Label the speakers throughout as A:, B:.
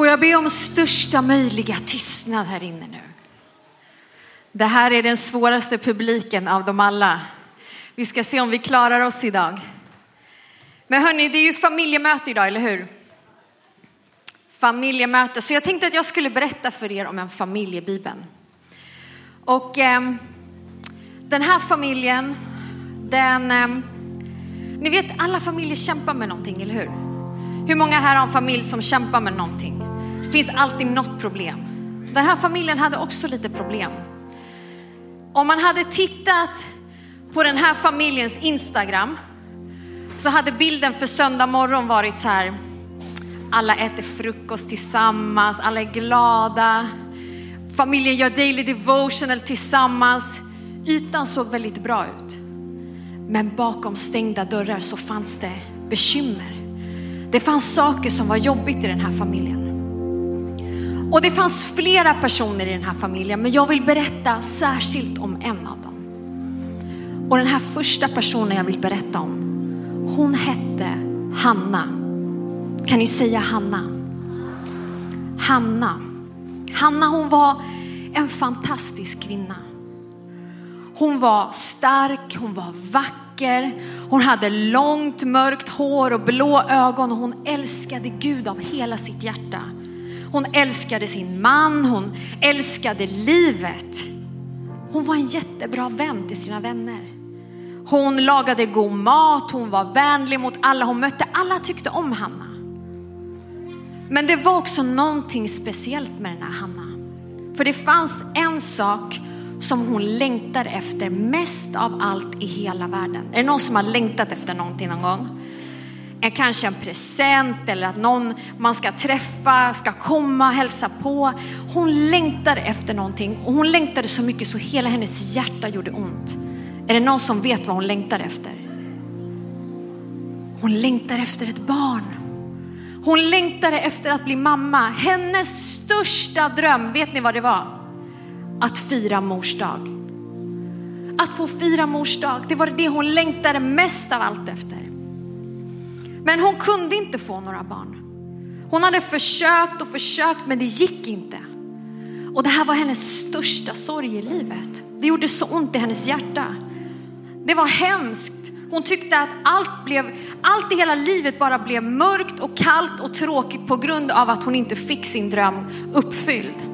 A: Får jag be om största möjliga tystnad här inne nu? Det här är den svåraste publiken av dem alla. Vi ska se om vi klarar oss idag. Men hörni, det är ju familjemöte idag, eller hur? Familjemöte. Så jag tänkte att jag skulle berätta för er om en familjebibeln. Och eh, den här familjen, den... Eh, ni vet, alla familjer kämpar med någonting, eller hur? Hur många här har en familj som kämpar med någonting? Det finns alltid något problem. Den här familjen hade också lite problem. Om man hade tittat på den här familjens Instagram så hade bilden för söndag morgon varit så här. Alla äter frukost tillsammans, alla är glada. Familjen gör daily devotional tillsammans. Ytan såg väldigt bra ut. Men bakom stängda dörrar så fanns det bekymmer. Det fanns saker som var jobbigt i den här familjen. Och det fanns flera personer i den här familjen, men jag vill berätta särskilt om en av dem. Och den här första personen jag vill berätta om, hon hette Hanna. Kan ni säga Hanna? Hanna. Hanna hon var en fantastisk kvinna. Hon var stark, hon var vacker, hon hade långt mörkt hår och blå ögon och hon älskade Gud av hela sitt hjärta. Hon älskade sin man, hon älskade livet. Hon var en jättebra vän till sina vänner. Hon lagade god mat, hon var vänlig mot alla hon mötte. Alla tyckte om Hanna. Men det var också någonting speciellt med den här Hanna. För det fanns en sak som hon längtade efter mest av allt i hela världen. Är det någon som har längtat efter någonting någon gång? En, kanske en present eller att någon man ska träffa ska komma och hälsa på. Hon längtade efter någonting och hon längtade så mycket så hela hennes hjärta gjorde ont. Är det någon som vet vad hon längtar efter? Hon längtar efter ett barn. Hon längtade efter att bli mamma. Hennes största dröm, vet ni vad det var? Att fira mors dag. Att få fira mors dag, det var det hon längtade mest av allt efter. Men hon kunde inte få några barn. Hon hade försökt och försökt men det gick inte. Och det här var hennes största sorg i livet. Det gjorde så ont i hennes hjärta. Det var hemskt. Hon tyckte att allt, blev, allt i hela livet bara blev mörkt och kallt och tråkigt på grund av att hon inte fick sin dröm uppfylld.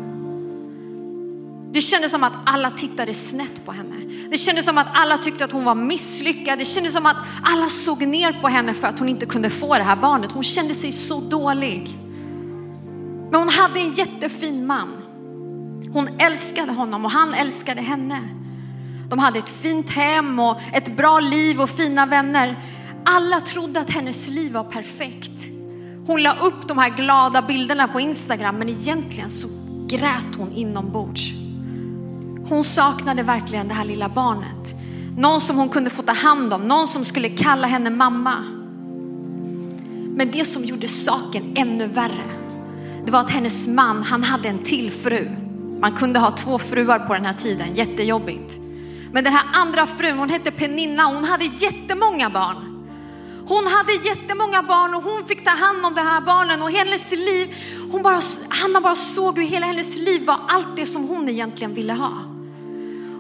A: Det kändes som att alla tittade snett på henne. Det kändes som att alla tyckte att hon var misslyckad. Det kändes som att alla såg ner på henne för att hon inte kunde få det här barnet. Hon kände sig så dålig. Men hon hade en jättefin man. Hon älskade honom och han älskade henne. De hade ett fint hem och ett bra liv och fina vänner. Alla trodde att hennes liv var perfekt. Hon la upp de här glada bilderna på Instagram men egentligen så grät hon inombords. Hon saknade verkligen det här lilla barnet. Någon som hon kunde få ta hand om, någon som skulle kalla henne mamma. Men det som gjorde saken ännu värre, det var att hennes man, han hade en till fru. Man kunde ha två fruar på den här tiden, jättejobbigt. Men den här andra frun, hon hette Peninna, hon hade jättemånga barn. Hon hade jättemånga barn och hon fick ta hand om de här barnen och hennes liv, hon bara, Hanna bara såg hur hela hennes liv var allt det som hon egentligen ville ha.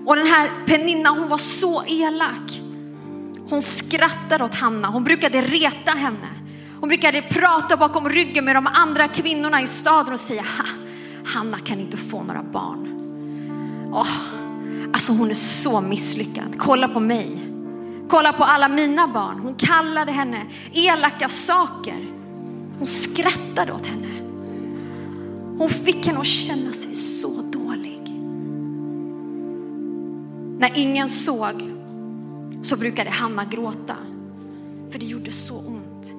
A: Och den här Peninna, hon var så elak. Hon skrattade åt Hanna, hon brukade reta henne. Hon brukade prata bakom ryggen med de andra kvinnorna i staden och säga, Hanna kan inte få några barn. Oh, alltså hon är så misslyckad. Kolla på mig. Kolla på alla mina barn. Hon kallade henne elaka saker. Hon skrattade åt henne. Hon fick henne att känna sig så När ingen såg så brukade Hanna gråta. För det gjorde så ont.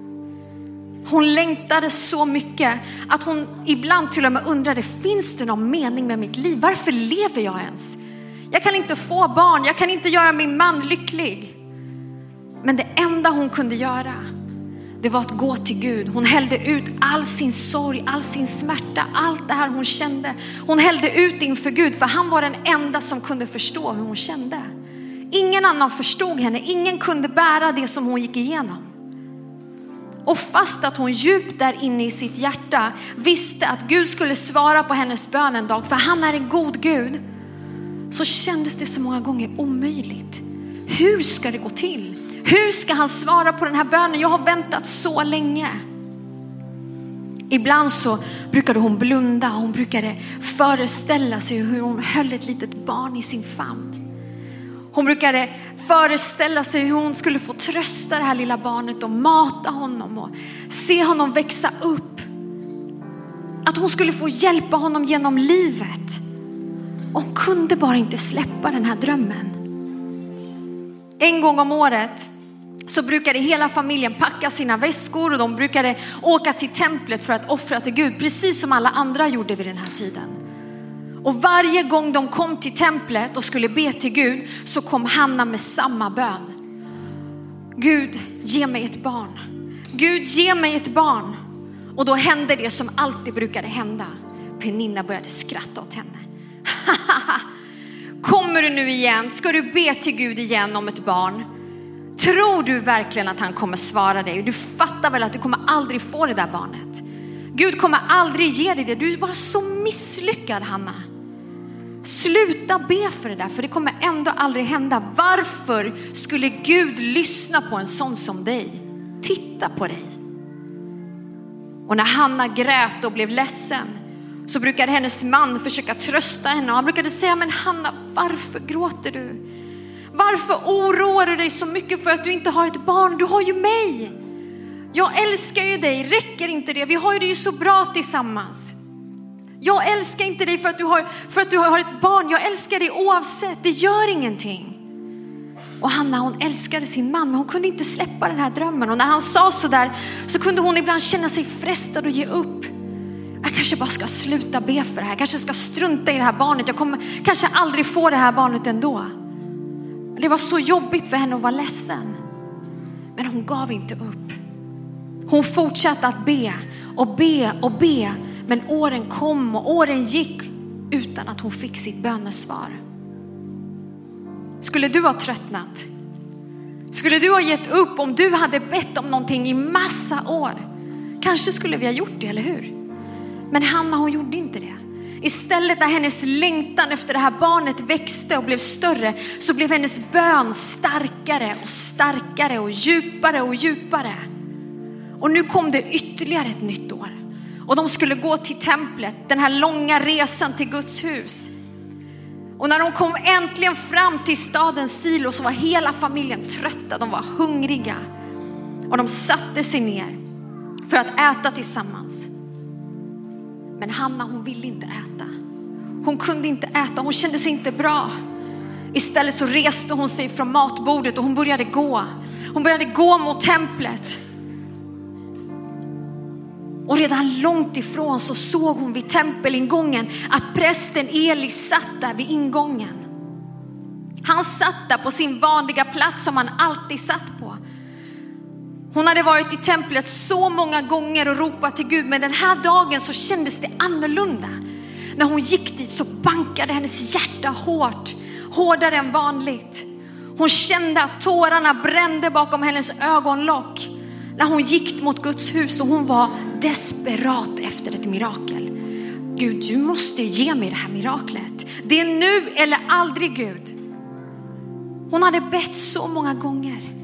A: Hon längtade så mycket att hon ibland till och med undrade, finns det någon mening med mitt liv? Varför lever jag ens? Jag kan inte få barn, jag kan inte göra min man lycklig. Men det enda hon kunde göra, det var att gå till Gud. Hon hällde ut all sin sorg, all sin smärta, allt det här hon kände. Hon hällde ut inför Gud för han var den enda som kunde förstå hur hon kände. Ingen annan förstod henne, ingen kunde bära det som hon gick igenom. Och fast att hon djupt där inne i sitt hjärta visste att Gud skulle svara på hennes bön en dag, för han är en god Gud, så kändes det så många gånger omöjligt. Hur ska det gå till? Hur ska han svara på den här bönen? Jag har väntat så länge. Ibland så brukade hon blunda, hon brukade föreställa sig hur hon höll ett litet barn i sin famn. Hon brukade föreställa sig hur hon skulle få trösta det här lilla barnet och mata honom och se honom växa upp. Att hon skulle få hjälpa honom genom livet. Och hon kunde bara inte släppa den här drömmen. En gång om året så brukade hela familjen packa sina väskor och de brukade åka till templet för att offra till Gud, precis som alla andra gjorde vid den här tiden. Och varje gång de kom till templet och skulle be till Gud så kom Hanna med samma bön. Gud, ge mig ett barn. Gud, ge mig ett barn. Och då hände det som alltid brukade hända. Peninna började skratta åt henne. Kommer du nu igen? Ska du be till Gud igen om ett barn? Tror du verkligen att han kommer svara dig? Du fattar väl att du kommer aldrig få det där barnet? Gud kommer aldrig ge dig det. Du är bara så misslyckad Hanna. Sluta be för det där, för det kommer ändå aldrig hända. Varför skulle Gud lyssna på en sån som dig? Titta på dig. Och när Hanna grät och blev ledsen så brukade hennes man försöka trösta henne och han brukade säga, men Hanna, varför gråter du? Varför oroar du dig så mycket för att du inte har ett barn? Du har ju mig. Jag älskar ju dig, räcker inte det? Vi har ju det ju så bra tillsammans. Jag älskar inte dig för att, du har, för att du har ett barn. Jag älskar dig oavsett. Det gör ingenting. Och Hanna hon älskade sin man men hon kunde inte släppa den här drömmen. Och när han sa sådär så kunde hon ibland känna sig frestad att ge upp. Jag kanske bara ska sluta be för det här. Jag kanske ska strunta i det här barnet. Jag kommer kanske aldrig få det här barnet ändå. Det var så jobbigt för henne att vara ledsen. Men hon gav inte upp. Hon fortsatte att be och be och be men åren kom och åren gick utan att hon fick sitt bönesvar. Skulle du ha tröttnat? Skulle du ha gett upp om du hade bett om någonting i massa år? Kanske skulle vi ha gjort det, eller hur? Men Hanna hon gjorde inte det. Istället när hennes längtan efter det här barnet växte och blev större så blev hennes bön starkare och starkare och djupare och djupare. Och nu kom det ytterligare ett nytt år och de skulle gå till templet, den här långa resan till Guds hus. Och när de kom äntligen fram till staden Silo så var hela familjen trötta, de var hungriga. Och de satte sig ner för att äta tillsammans. Men Hanna hon ville inte äta. Hon kunde inte äta, hon kände sig inte bra. Istället så reste hon sig från matbordet och hon började gå. Hon började gå mot templet. Och redan långt ifrån så såg hon vid tempelingången att prästen Eli satt där vid ingången. Han satt där på sin vanliga plats som han alltid satt på. Hon hade varit i templet så många gånger och ropat till Gud, men den här dagen så kändes det annorlunda. När hon gick dit så bankade hennes hjärta hårt, hårdare än vanligt. Hon kände att tårarna brände bakom hennes ögonlock när hon gick mot Guds hus och hon var desperat efter ett mirakel. Gud, du måste ge mig det här miraklet. Det är nu eller aldrig Gud. Hon hade bett så många gånger.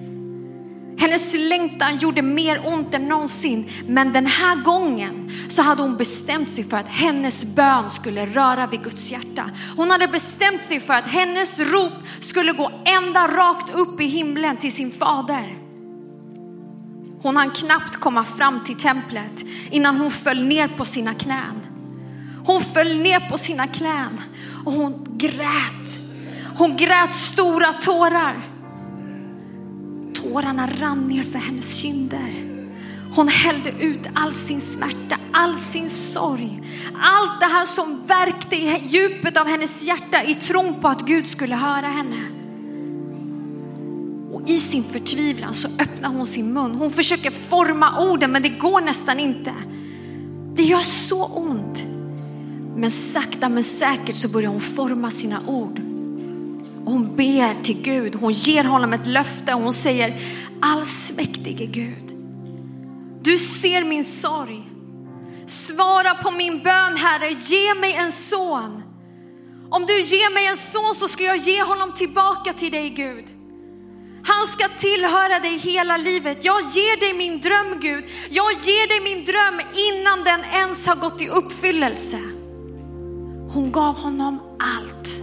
A: Hennes längtan gjorde mer ont än någonsin. Men den här gången så hade hon bestämt sig för att hennes bön skulle röra vid Guds hjärta. Hon hade bestämt sig för att hennes rop skulle gå ända rakt upp i himlen till sin fader. Hon hann knappt komma fram till templet innan hon föll ner på sina knän. Hon föll ner på sina knän och hon grät. Hon grät stora tårar. Tårarna rann ner för hennes kinder. Hon hällde ut all sin smärta, all sin sorg. Allt det här som verkte i djupet av hennes hjärta i tron på att Gud skulle höra henne Och i sin förtvivlan så öppnar hon sin mun. Hon försöker forma orden men det går nästan inte. Det gör så ont. Men sakta men säkert så börjar hon forma sina ord hon ber till Gud. Hon ger honom ett löfte och hon säger allsmäktige Gud. Du ser min sorg. Svara på min bön Herre, ge mig en son. Om du ger mig en son så ska jag ge honom tillbaka till dig Gud. Han ska tillhöra dig hela livet. Jag ger dig min dröm Gud. Jag ger dig min dröm innan den ens har gått i uppfyllelse. Hon gav honom allt.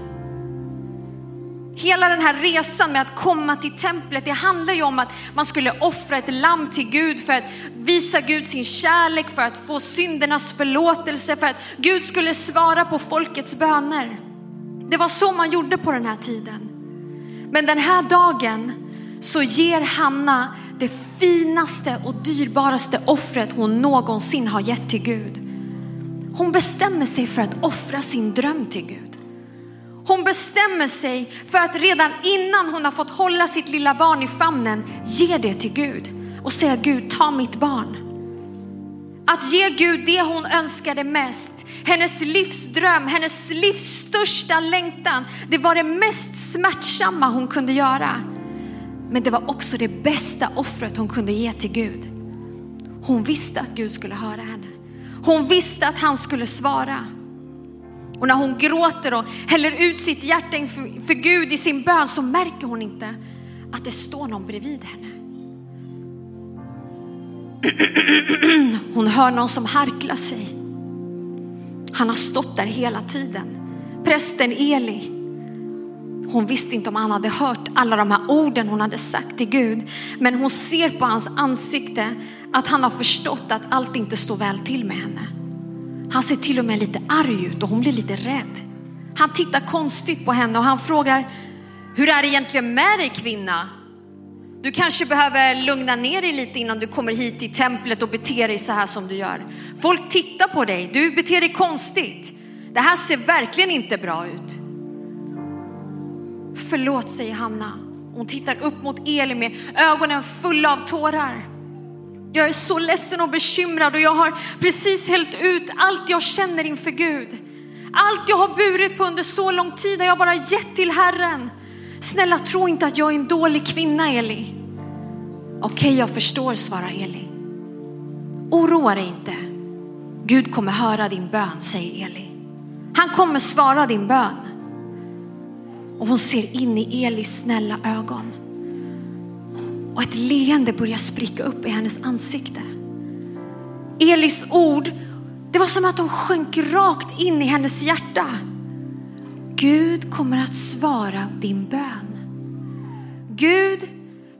A: Hela den här resan med att komma till templet, det handlar ju om att man skulle offra ett lamm till Gud för att visa Gud sin kärlek, för att få syndernas förlåtelse, för att Gud skulle svara på folkets böner. Det var så man gjorde på den här tiden. Men den här dagen så ger Hanna det finaste och dyrbaraste offret hon någonsin har gett till Gud. Hon bestämmer sig för att offra sin dröm till Gud. Hon bestämmer sig för att redan innan hon har fått hålla sitt lilla barn i famnen ge det till Gud och säga Gud ta mitt barn. Att ge Gud det hon önskade mest, hennes livsdröm, hennes livs största längtan. Det var det mest smärtsamma hon kunde göra. Men det var också det bästa offret hon kunde ge till Gud. Hon visste att Gud skulle höra henne. Hon visste att han skulle svara. Och när hon gråter och häller ut sitt hjärta inför Gud i sin bön så märker hon inte att det står någon bredvid henne. Hon hör någon som harklar sig. Han har stått där hela tiden. Prästen Eli. Hon visste inte om han hade hört alla de här orden hon hade sagt till Gud. Men hon ser på hans ansikte att han har förstått att allt inte står väl till med henne. Han ser till och med lite arg ut och hon blir lite rädd. Han tittar konstigt på henne och han frågar, hur är det egentligen med dig kvinna? Du kanske behöver lugna ner dig lite innan du kommer hit till templet och beter dig så här som du gör. Folk tittar på dig, du beter dig konstigt. Det här ser verkligen inte bra ut. Förlåt, säger Hanna. Hon tittar upp mot Eli med ögonen fulla av tårar. Jag är så ledsen och bekymrad och jag har precis hällt ut allt jag känner inför Gud. Allt jag har burit på under så lång tid har jag bara gett till Herren. Snälla tro inte att jag är en dålig kvinna Eli. Okej, okay, jag förstår, svarar Eli. Oroa dig inte. Gud kommer höra din bön, säger Eli. Han kommer svara din bön. Och hon ser in i Elis snälla ögon. Och ett leende börjar spricka upp i hennes ansikte. Elis ord, det var som att de sjönk rakt in i hennes hjärta. Gud kommer att svara din bön. Gud,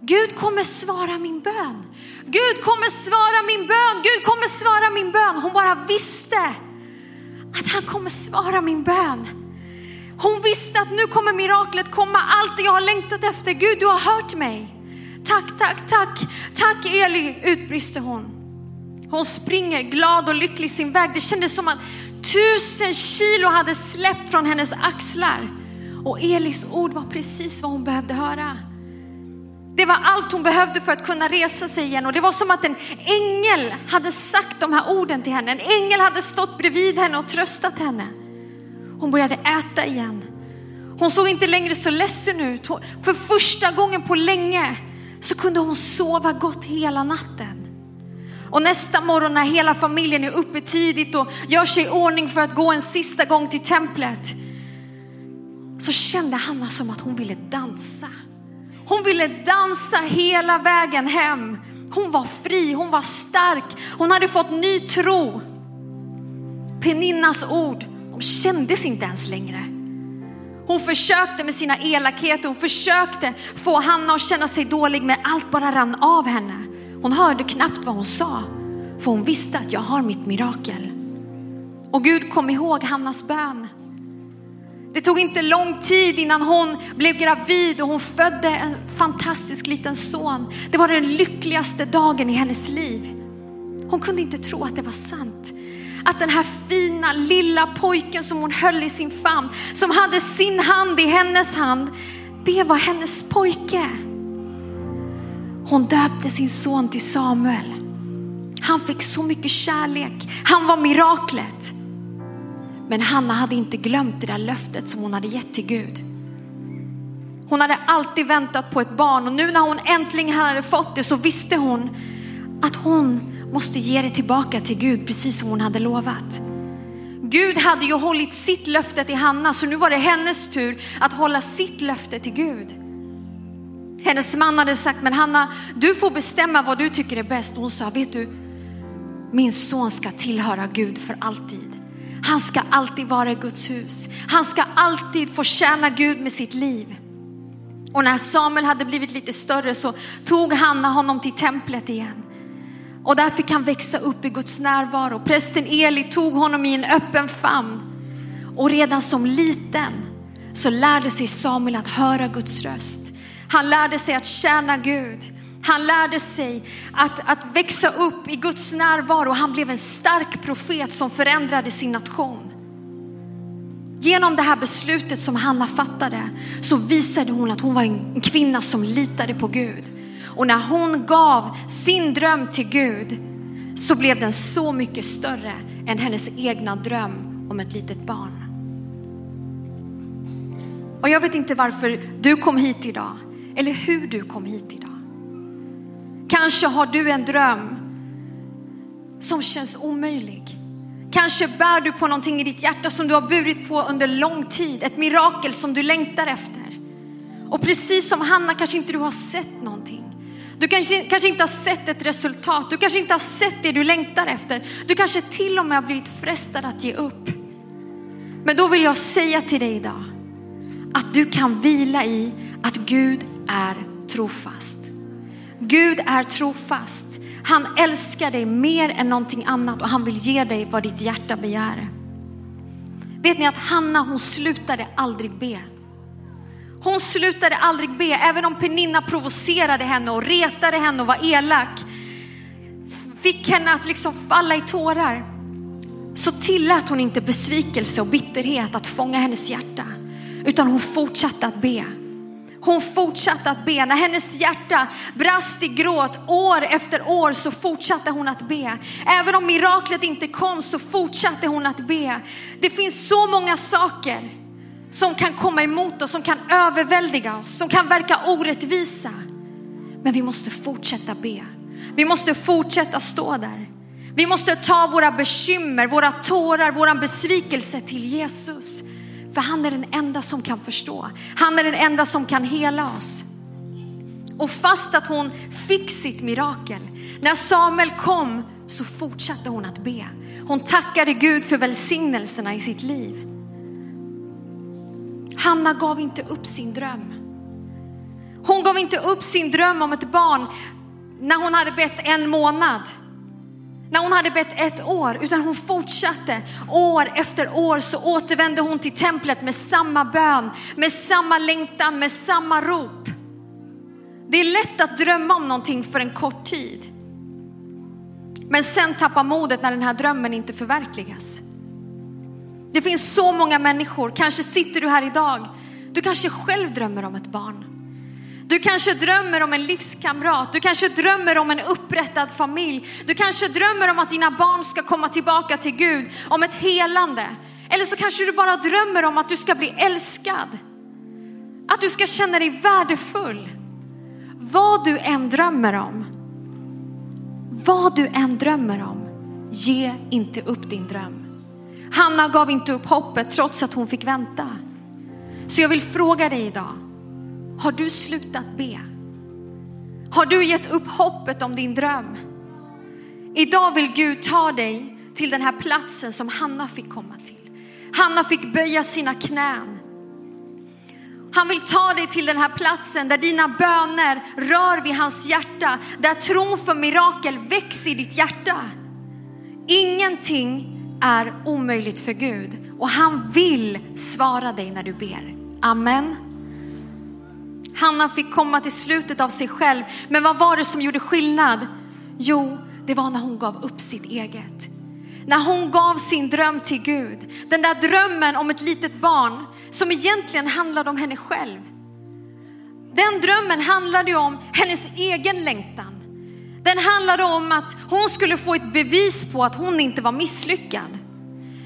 A: Gud kommer svara min bön. Gud kommer svara min bön. Gud kommer svara min bön. Hon bara visste att han kommer svara min bön. Hon visste att nu kommer miraklet komma. Allt det jag har längtat efter. Gud, du har hört mig. Tack, tack, tack, tack Eli, utbrister hon. Hon springer glad och lycklig sin väg. Det kändes som att tusen kilo hade släppt från hennes axlar. Och Elis ord var precis vad hon behövde höra. Det var allt hon behövde för att kunna resa sig igen och det var som att en ängel hade sagt de här orden till henne. En ängel hade stått bredvid henne och tröstat henne. Hon började äta igen. Hon såg inte längre så ledsen ut. För första gången på länge så kunde hon sova gott hela natten. Och nästa morgon när hela familjen är uppe tidigt och gör sig i ordning för att gå en sista gång till templet så kände Hanna som att hon ville dansa. Hon ville dansa hela vägen hem. Hon var fri, hon var stark, hon hade fått ny tro. Peninnas ord, de kändes inte ens längre. Hon försökte med sina elakheter, hon försökte få Hanna att känna sig dålig men allt bara rann av henne. Hon hörde knappt vad hon sa för hon visste att jag har mitt mirakel. Och Gud kom ihåg Hannas bön. Det tog inte lång tid innan hon blev gravid och hon födde en fantastisk liten son. Det var den lyckligaste dagen i hennes liv. Hon kunde inte tro att det var sant. Att den här fina lilla pojken som hon höll i sin famn, som hade sin hand i hennes hand, det var hennes pojke. Hon döpte sin son till Samuel. Han fick så mycket kärlek. Han var miraklet. Men Hanna hade inte glömt det där löftet som hon hade gett till Gud. Hon hade alltid väntat på ett barn och nu när hon äntligen hade fått det så visste hon att hon måste ge det tillbaka till Gud precis som hon hade lovat. Gud hade ju hållit sitt löfte till Hanna så nu var det hennes tur att hålla sitt löfte till Gud. Hennes man hade sagt, men Hanna, du får bestämma vad du tycker är bäst. hon sa, vet du, min son ska tillhöra Gud för alltid. Han ska alltid vara i Guds hus. Han ska alltid få tjäna Gud med sitt liv. Och när Samuel hade blivit lite större så tog Hanna honom till templet igen. Och där fick han växa upp i Guds närvaro. Prästen Eli tog honom i en öppen famn. Och redan som liten så lärde sig Samuel att höra Guds röst. Han lärde sig att tjäna Gud. Han lärde sig att, att växa upp i Guds närvaro. Han blev en stark profet som förändrade sin nation. Genom det här beslutet som Hanna fattade så visade hon att hon var en kvinna som litade på Gud. Och när hon gav sin dröm till Gud så blev den så mycket större än hennes egna dröm om ett litet barn. Och jag vet inte varför du kom hit idag eller hur du kom hit idag. Kanske har du en dröm som känns omöjlig. Kanske bär du på någonting i ditt hjärta som du har burit på under lång tid. Ett mirakel som du längtar efter. Och precis som Hanna kanske inte du har sett någonting. Du kanske, kanske inte har sett ett resultat. Du kanske inte har sett det du längtar efter. Du kanske till och med har blivit frestad att ge upp. Men då vill jag säga till dig idag att du kan vila i att Gud är trofast. Gud är trofast. Han älskar dig mer än någonting annat och han vill ge dig vad ditt hjärta begär. Vet ni att Hanna hon slutade aldrig be. Hon slutade aldrig be, även om Peninna provocerade henne och retade henne och var elak. Fick henne att liksom falla i tårar. Så tillät hon inte besvikelse och bitterhet att fånga hennes hjärta. Utan hon fortsatte att be. Hon fortsatte att be. När hennes hjärta brast i gråt år efter år så fortsatte hon att be. Även om miraklet inte kom så fortsatte hon att be. Det finns så många saker som kan komma emot oss, som kan överväldiga oss, som kan verka orättvisa. Men vi måste fortsätta be. Vi måste fortsätta stå där. Vi måste ta våra bekymmer, våra tårar, våran besvikelse till Jesus. För han är den enda som kan förstå. Han är den enda som kan hela oss. Och fast att hon fick sitt mirakel, när Samuel kom så fortsatte hon att be. Hon tackade Gud för välsignelserna i sitt liv. Hanna gav inte upp sin dröm. Hon gav inte upp sin dröm om ett barn när hon hade bett en månad när hon hade bett ett år, utan hon fortsatte. År efter år så återvände hon till templet med samma bön, med samma längtan, med samma rop. Det är lätt att drömma om någonting för en kort tid. Men sen tappa modet när den här drömmen inte förverkligas. Det finns så många människor, kanske sitter du här idag, du kanske själv drömmer om ett barn. Du kanske drömmer om en livskamrat. Du kanske drömmer om en upprättad familj. Du kanske drömmer om att dina barn ska komma tillbaka till Gud, om ett helande. Eller så kanske du bara drömmer om att du ska bli älskad. Att du ska känna dig värdefull. Vad du än drömmer om, vad du än drömmer om, ge inte upp din dröm. Hanna gav inte upp hoppet trots att hon fick vänta. Så jag vill fråga dig idag, har du slutat be? Har du gett upp hoppet om din dröm? Idag vill Gud ta dig till den här platsen som Hanna fick komma till. Hanna fick böja sina knän. Han vill ta dig till den här platsen där dina böner rör vid hans hjärta, där tron för mirakel växer i ditt hjärta. Ingenting är omöjligt för Gud och han vill svara dig när du ber. Amen. Hanna fick komma till slutet av sig själv. Men vad var det som gjorde skillnad? Jo, det var när hon gav upp sitt eget. När hon gav sin dröm till Gud. Den där drömmen om ett litet barn som egentligen handlade om henne själv. Den drömmen handlade om hennes egen längtan. Den handlade om att hon skulle få ett bevis på att hon inte var misslyckad.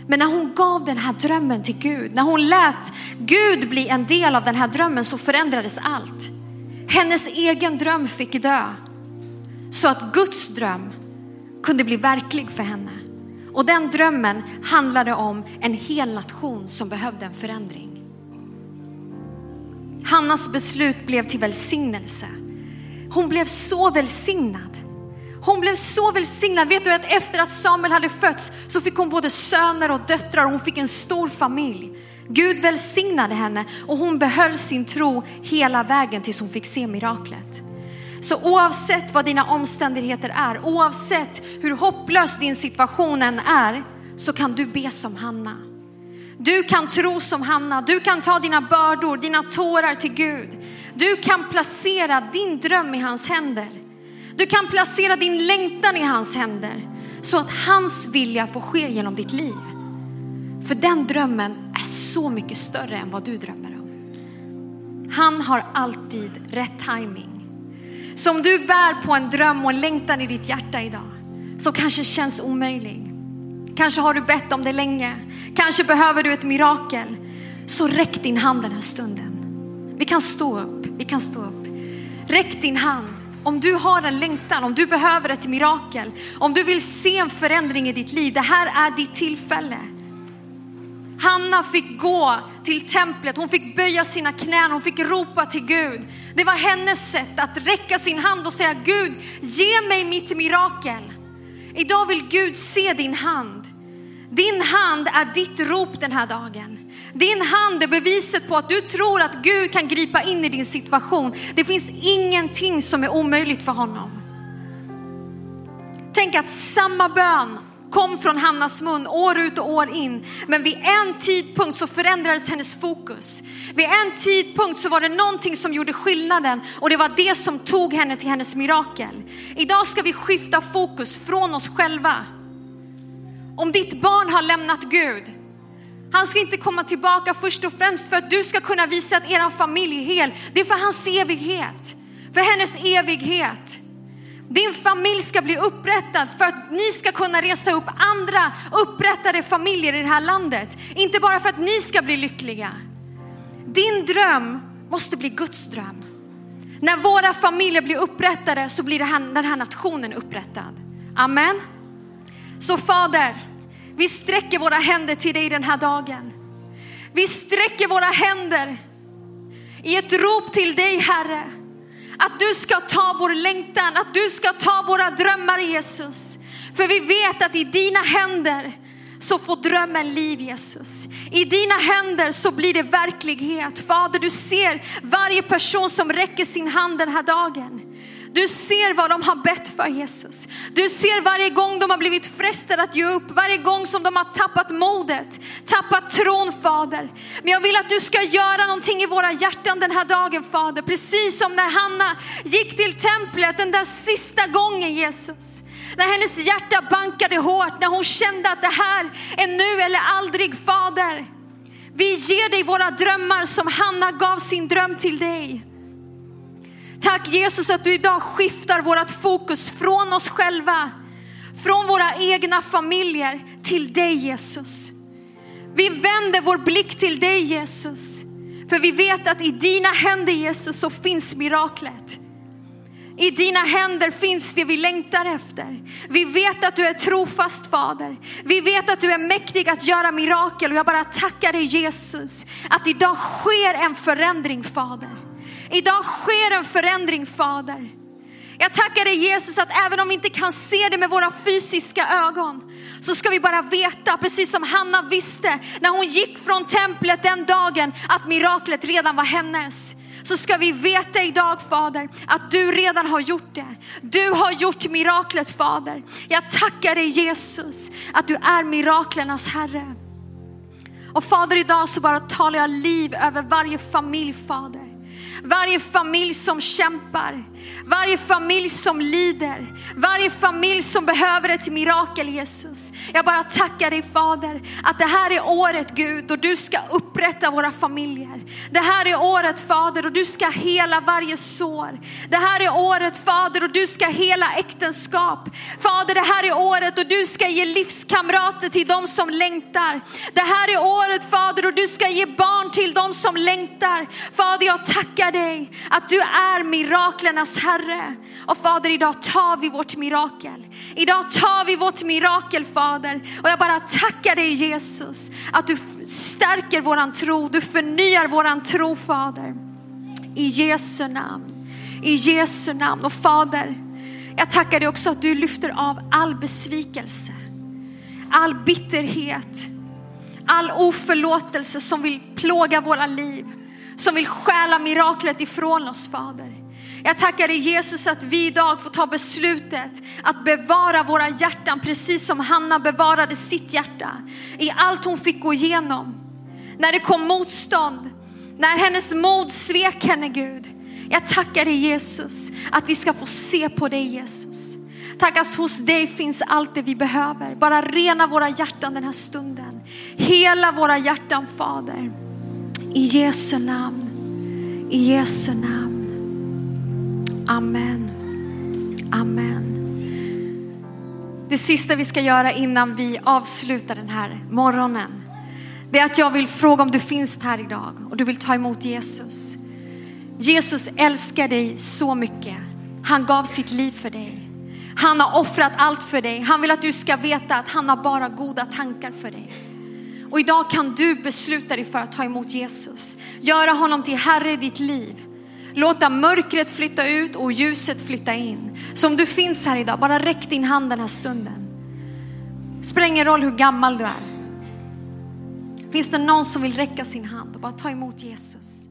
A: Men när hon gav den här drömmen till Gud, när hon lät Gud bli en del av den här drömmen så förändrades allt. Hennes egen dröm fick dö. Så att Guds dröm kunde bli verklig för henne. Och den drömmen handlade om en hel nation som behövde en förändring. Hannas beslut blev till välsignelse. Hon blev så välsignad. Hon blev så välsignad. Vet du att efter att Samuel hade fötts så fick hon både söner och döttrar och hon fick en stor familj. Gud välsignade henne och hon behöll sin tro hela vägen tills hon fick se miraklet. Så oavsett vad dina omständigheter är, oavsett hur hopplös din situation än är, så kan du be som Hanna. Du kan tro som Hanna, du kan ta dina bördor, dina tårar till Gud. Du kan placera din dröm i hans händer. Du kan placera din längtan i hans händer så att hans vilja får ske genom ditt liv. För den drömmen är så mycket större än vad du drömmer om. Han har alltid rätt timing. Så om du bär på en dröm och en längtan i ditt hjärta idag som kanske känns omöjlig. Kanske har du bett om det länge. Kanske behöver du ett mirakel. Så räck din hand den här stunden. Vi kan stå upp, vi kan stå upp. Räck din hand. Om du har en längtan, om du behöver ett mirakel, om du vill se en förändring i ditt liv. Det här är ditt tillfälle. Hanna fick gå till templet, hon fick böja sina knän, hon fick ropa till Gud. Det var hennes sätt att räcka sin hand och säga Gud, ge mig mitt mirakel. Idag vill Gud se din hand. Din hand är ditt rop den här dagen. Din hand är beviset på att du tror att Gud kan gripa in i din situation. Det finns ingenting som är omöjligt för honom. Tänk att samma bön kom från Hannas mun år ut och år in. Men vid en tidpunkt så förändrades hennes fokus. Vid en tidpunkt så var det någonting som gjorde skillnaden och det var det som tog henne till hennes mirakel. Idag ska vi skifta fokus från oss själva. Om ditt barn har lämnat Gud, han ska inte komma tillbaka först och främst för att du ska kunna visa att er familj är hel. Det är för hans evighet, för hennes evighet. Din familj ska bli upprättad för att ni ska kunna resa upp andra upprättade familjer i det här landet. Inte bara för att ni ska bli lyckliga. Din dröm måste bli Guds dröm. När våra familjer blir upprättade så blir den här nationen upprättad. Amen. Så Fader, vi sträcker våra händer till dig den här dagen. Vi sträcker våra händer i ett rop till dig Herre. Att du ska ta vår längtan, att du ska ta våra drömmar Jesus. För vi vet att i dina händer så får drömmen liv Jesus. I dina händer så blir det verklighet. Fader, du ser varje person som räcker sin hand den här dagen. Du ser vad de har bett för Jesus. Du ser varje gång de har blivit frestade att ge upp, varje gång som de har tappat modet, tappat tron Fader. Men jag vill att du ska göra någonting i våra hjärtan den här dagen Fader. Precis som när Hanna gick till templet den där sista gången Jesus. När hennes hjärta bankade hårt, när hon kände att det här är nu eller aldrig Fader. Vi ger dig våra drömmar som Hanna gav sin dröm till dig. Tack Jesus att du idag skiftar vårt fokus från oss själva, från våra egna familjer till dig Jesus. Vi vänder vår blick till dig Jesus. För vi vet att i dina händer Jesus så finns miraklet. I dina händer finns det vi längtar efter. Vi vet att du är trofast Fader. Vi vet att du är mäktig att göra mirakel och jag bara tackar dig Jesus att idag sker en förändring Fader. Idag sker en förändring Fader. Jag tackar dig Jesus att även om vi inte kan se det med våra fysiska ögon så ska vi bara veta, precis som Hanna visste när hon gick från templet den dagen att miraklet redan var hennes. Så ska vi veta idag Fader att du redan har gjort det. Du har gjort miraklet Fader. Jag tackar dig Jesus att du är miraklernas Herre. Och Fader idag så bara talar jag liv över varje familj Fader. Varje familj som kämpar, varje familj som lider, varje familj som behöver ett mirakel Jesus. Jag bara tackar dig Fader att det här är året Gud då du ska upprätta våra familjer. Det här är året Fader och du ska hela varje sår. Det här är året Fader och du ska hela äktenskap. Fader det här är året och du ska ge livskamrater till de som längtar. Det här är året Fader och du ska ge barn till de som längtar. Fader jag tackar tackar dig att du är miraklernas Herre. Och Fader, idag tar vi vårt mirakel. Idag tar vi vårt mirakel Fader. Och jag bara tackar dig Jesus att du stärker våran tro, du förnyar våran tro Fader. I Jesu namn. I Jesu namn. Och Fader, jag tackar dig också att du lyfter av all besvikelse, all bitterhet, all oförlåtelse som vill plåga våra liv, som vill stjäla miraklet ifrån oss Fader. Jag tackar dig Jesus att vi idag får ta beslutet att bevara våra hjärtan precis som Hanna bevarade sitt hjärta i allt hon fick gå igenom. När det kom motstånd, när hennes mod svek henne Gud. Jag tackar dig Jesus att vi ska få se på dig Jesus. Tack att hos dig finns allt det vi behöver. Bara rena våra hjärtan den här stunden. Hela våra hjärtan Fader. I Jesu namn. I Jesu namn. Amen. Amen. Det sista vi ska göra innan vi avslutar den här morgonen. Det är att jag vill fråga om du finns här idag och du vill ta emot Jesus. Jesus älskar dig så mycket. Han gav sitt liv för dig. Han har offrat allt för dig. Han vill att du ska veta att han har bara goda tankar för dig. Och idag kan du besluta dig för att ta emot Jesus. Göra honom till Herre i ditt liv. Låta mörkret flytta ut och ljuset flytta in. Så om du finns här idag, bara räck din hand den här stunden. Spelar ingen roll hur gammal du är. Finns det någon som vill räcka sin hand och bara ta emot Jesus?